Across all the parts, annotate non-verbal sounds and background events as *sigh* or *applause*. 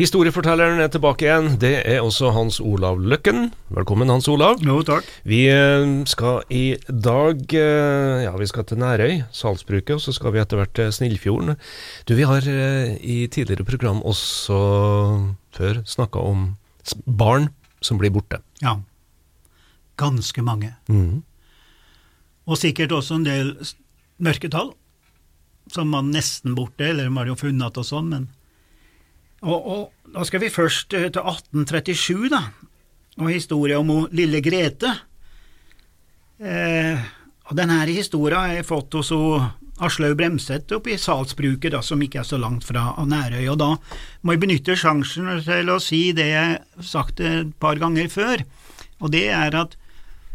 Historiefortelleren er tilbake igjen. Det er også Hans Olav Løkken. Velkommen, Hans Olav. Jo, takk. Vi eh, skal i dag eh, Ja, vi skal til Nærøy, Salsbruket, og så skal vi etter hvert til Snillfjorden. Du, vi har eh, i tidligere program også før snakka om barn som blir borte. Ja. Ganske mange. Mm. Og sikkert også en del mørketall, som var nesten borte, eller de har jo funnet og sånn, men og, og da skal vi først eh, til 1837, da, og historia om lille Grete. Eh, og denne historia har jeg fått hos Aslaug Bremseth oppe i Salsbruket, da, som ikke er så langt fra Nærøy. Og da må jeg benytte sjansen til å si det jeg har sagt et par ganger før, og det er at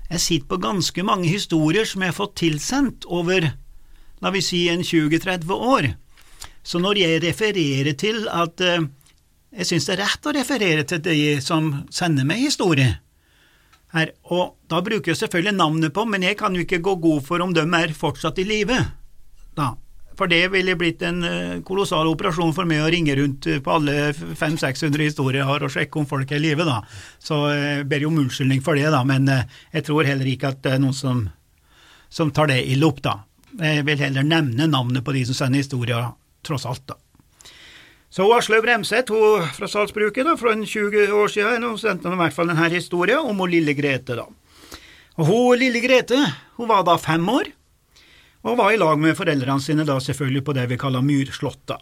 jeg sitter på ganske mange historier som jeg har fått tilsendt over, la vi si, en 20–30 år. Så når jeg refererer til at eh, jeg syns det er rett å referere til de som sender meg historie, her, og da bruker jeg selvfølgelig navnet på, men jeg kan jo ikke gå god for om de er fortsatt i live, da. For det ville blitt en eh, kolossal operasjon for meg å ringe rundt eh, på alle 500-600 historier jeg har og sjekke om folk er i live, da. Så eh, jeg ber jo om unnskyldning for det, da, men eh, jeg tror heller ikke at det er noen som, som tar det i lopp, da. Jeg vil heller nevne navnet på de som sender historier, tross alt, da. Så Aslaug Bremseth, hun fra Salsbruket, da, for en 20 år siden, hun sendte i hvert fall denne historien om hun lille Grete, da. Og hun lille Grete, hun var da fem år, og var i lag med foreldrene sine da selvfølgelig på det vi kaller Myrslåtta.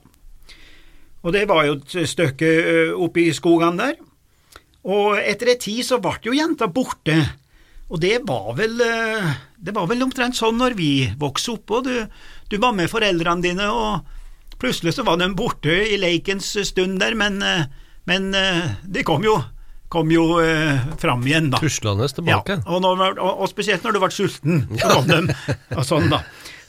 Og det var jo et stykke oppe i skogene der. Og etter ei tid så ble jo jenta borte, og det var vel Det var vel omtrent sånn når vi vokste opp, og du, du var med foreldrene dine, og plutselig så var de borte i leikens stund der, men, men de kom jo, kom jo fram igjen, da. Tuslende tilbake. Ja, og, når, og, og spesielt når du ble sulten, så kom de, og sånn da.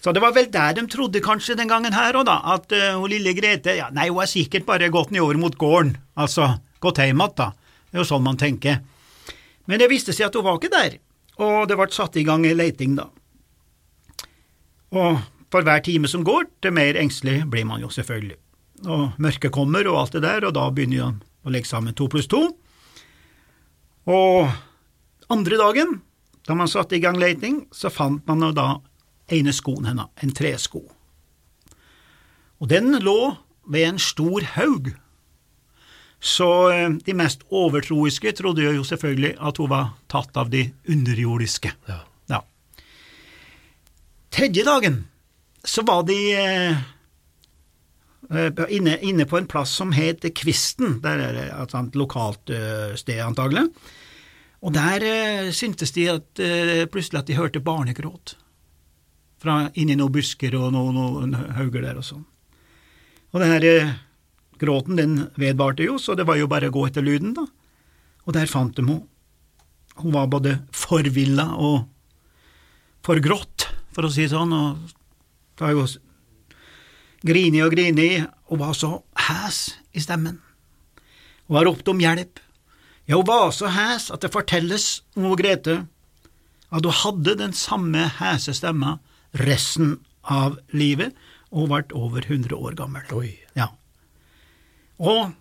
Så det var vel der de trodde kanskje den gangen her òg, da, at uh, hun lille Grete ja, Nei, hun er sikkert bare gått nedover mot gården, altså gått hjem igjen, da. Det er jo sånn man tenker. Men det viste seg at hun var ikke der, og det ble satt i gang en leiting, da. Og for hver time som går, til mer engstelig blir man jo selvfølgelig. Og mørket kommer og alt det der, og da begynner han å legge sammen to pluss to. Og andre dagen, da man satte i gang leting, så fant man da ene skoen hennes, en tresko. Og den lå ved en stor haug. Så eh, de mest overtroiske trodde jo selvfølgelig at hun var tatt av de underjordiske. Ja. Ja. Tredje dagen så var de eh, eh, inne, inne på en plass som het Kvisten, der er det et lokalt eh, sted antagelig. Og der syntes de at plutselig at de hørte barnegråt fra inni noen busker og noen, noen hauger der og sånn. Og den her gråten den vedvarte jo, så det var jo bare å gå etter lyden, da. Og der fant de henne. Hun var både forvilla og forgrått, for å si det sånn, og det var jo grini og grini, og var så hæs i stemmen. Hun har ropt om hjelp. Ja, hun var så hæs at det fortelles om hun Grete at hun hadde den samme hese stemma resten av livet, og hun ble over 100 år gammel. Oi. Ja. Og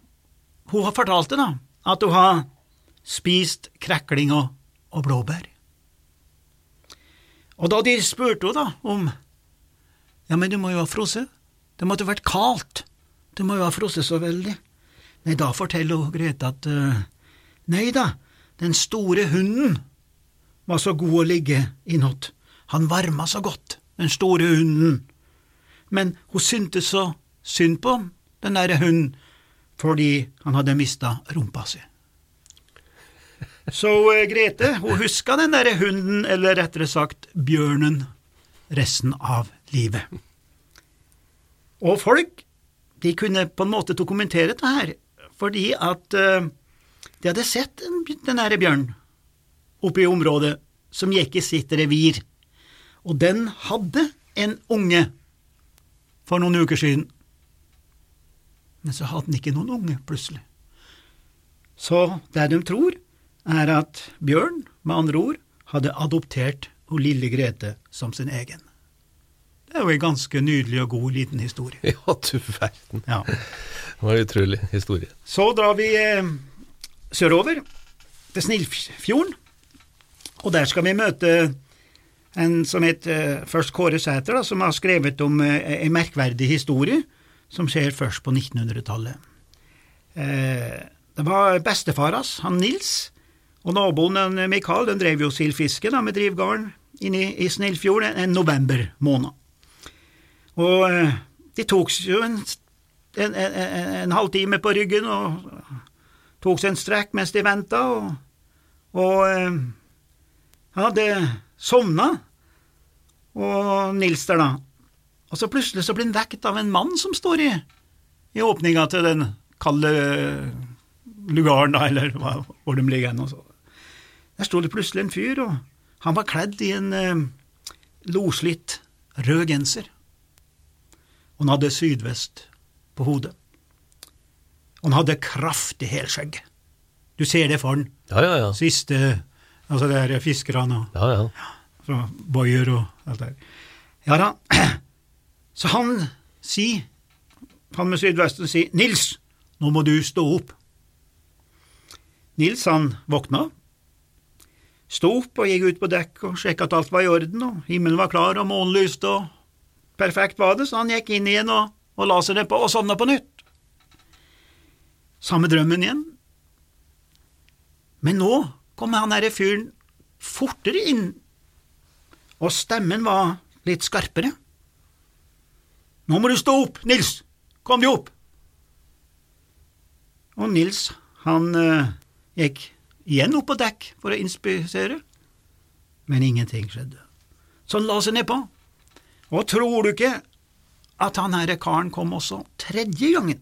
hun har fortalt det, da, at hun har spist krekling og, og blåbær. Og da de spurte da om Ja, men du må jo ha frosset. Det måtte vært kaldt. Du må jo ha frosset så veldig. Nei, da forteller Grete at uh, Nei da, den store hunden var så god å ligge i natt. Han varma så godt, den store hunden. Men hun syntes så synd på den derre hunden, fordi han hadde mista rumpa si. Så uh, Grete, hun huska den derre hunden, eller rettere sagt bjørnen, resten av livet. Og folk, de kunne på en måte dokumentere dette her, fordi at eh, de hadde sett en- den nære bjørnen oppe i området som gikk i sitt revir, og den hadde en unge for noen uker siden. men så hadde den ikke noen unge, plutselig. Så det de tror, er at Bjørn, med andre ord, hadde adoptert hun lille Grete som sin egen. Det er jo en ganske nydelig og god liten historie. *laughs* Ja, du verden. Ja. Det var en utrolig historie. Så drar vi eh, sørover, til Snillfjorden, og der skal vi møte en som heter eh, først Kåre Sæter, da, som har skrevet om eh, en merkverdig historie som skjer først på 1900-tallet. Eh, det var bestefar hans, han Nils, og naboen den Mikael, den drev jo sildfiske med drivgarden inne i, i Snillfjord en, en november måned. Og eh, de tok jo en, en, en, en halvtime på ryggen og tok seg en strekk mens de venta, og, og eh, han hadde sovna, og Nils der, da. Og så plutselig så blir han vekt av en mann som står i, i åpninga til den kalde lugaren, da, eller hva, hvor de ligger hen. Der sto det plutselig en fyr, og han var kledd i en eh, loslitt rød genser. Han hadde sydvest på hodet. Han hadde kraftig helskjegg. Du ser det for han. Ja, ja, ja. Siste Altså det er fiskerne og ja, ja. fra Boyer og alt der. Ja da. *clears throat* Så han sier, han med sydvesten sier, Nils, nå må du stå opp. Nils han våkna, sto opp og gikk ut på dekk og sjekka at alt var i orden, og himmelen var klar og månen lyste og perfekt var det, så han gikk inn igjen og, og la seg nedpå og sovna på nytt. Samme drømmen igjen. Men nå kom han herre fyren fortere inn, og stemmen var litt skarpere. Nå må du stå opp, Nils! Kom deg opp! Og Nils, han eh, gikk igjen opp på dekk for å inspisere, men ingenting skjedde. Så han la seg nedpå. Og tror du ikke at han herre karen kom også tredje gangen?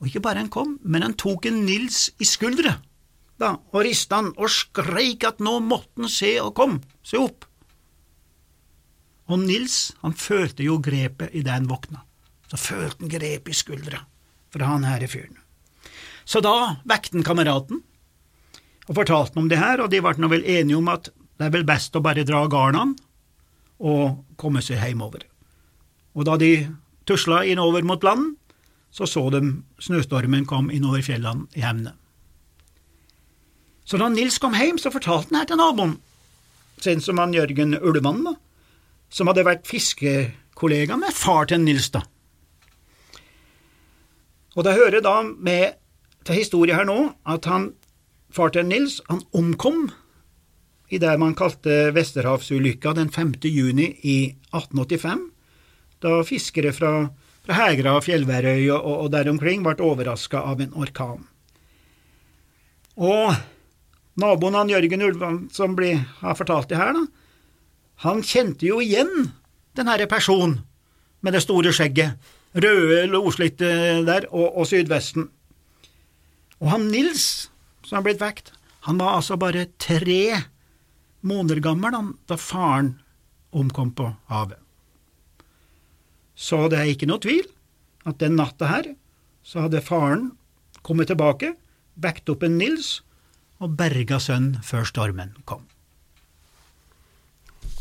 Og ikke bare han kom, men han tok en Nils i skuldre, da, og rista han og skreik at nå måtte han se og kom, se opp. Og Nils, han følte jo grepet idet han våkna. Så følte han grepet i skuldra fra han herre fyren. Så da vekte han kameraten og fortalte ham om det her, og de ble nå vel enige om at det er vel best å bare dra garnene og komme seg hjemover. Og da de tusla innover mot land, så så de snøstormen kom innover fjellene i Hemne. Så da Nils kom hjem, så fortalte han her til naboen, sin som han Jørgen Ullemann, da, som hadde vært fiskekollega med far til Nils, da. Og det hører da med til historien her nå at han, far til Nils, han omkom i det man kalte Vesterhavsulykka den 5. juni i 1885, da fiskere fra, fra Hegra, Fjellværøy og, og der omkring ble overraska av en orkan. Og naboen han Jørgen Ulvan, som ble, har fortalt det her, da, han kjente jo igjen den herre personen med det store skjegget, røde loslitte der, og, og sydvesten. Og han Nils, som har blitt vekt, han var altså bare tre måneder gammel da faren omkom på havet. Så det er ikke noe tvil at den natta her så hadde faren kommet tilbake, backet opp en Nils og berga sønnen før stormen kom.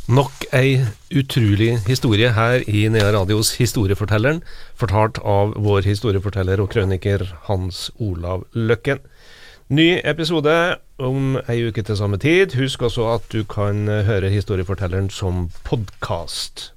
Nok ei utrolig historie her i Nea Radios Historiefortelleren, fortalt av vår historieforteller og krøniker Hans Olav Løkken. Ny episode om ei uke til samme tid. Husk også at du kan høre Historiefortelleren som podkast.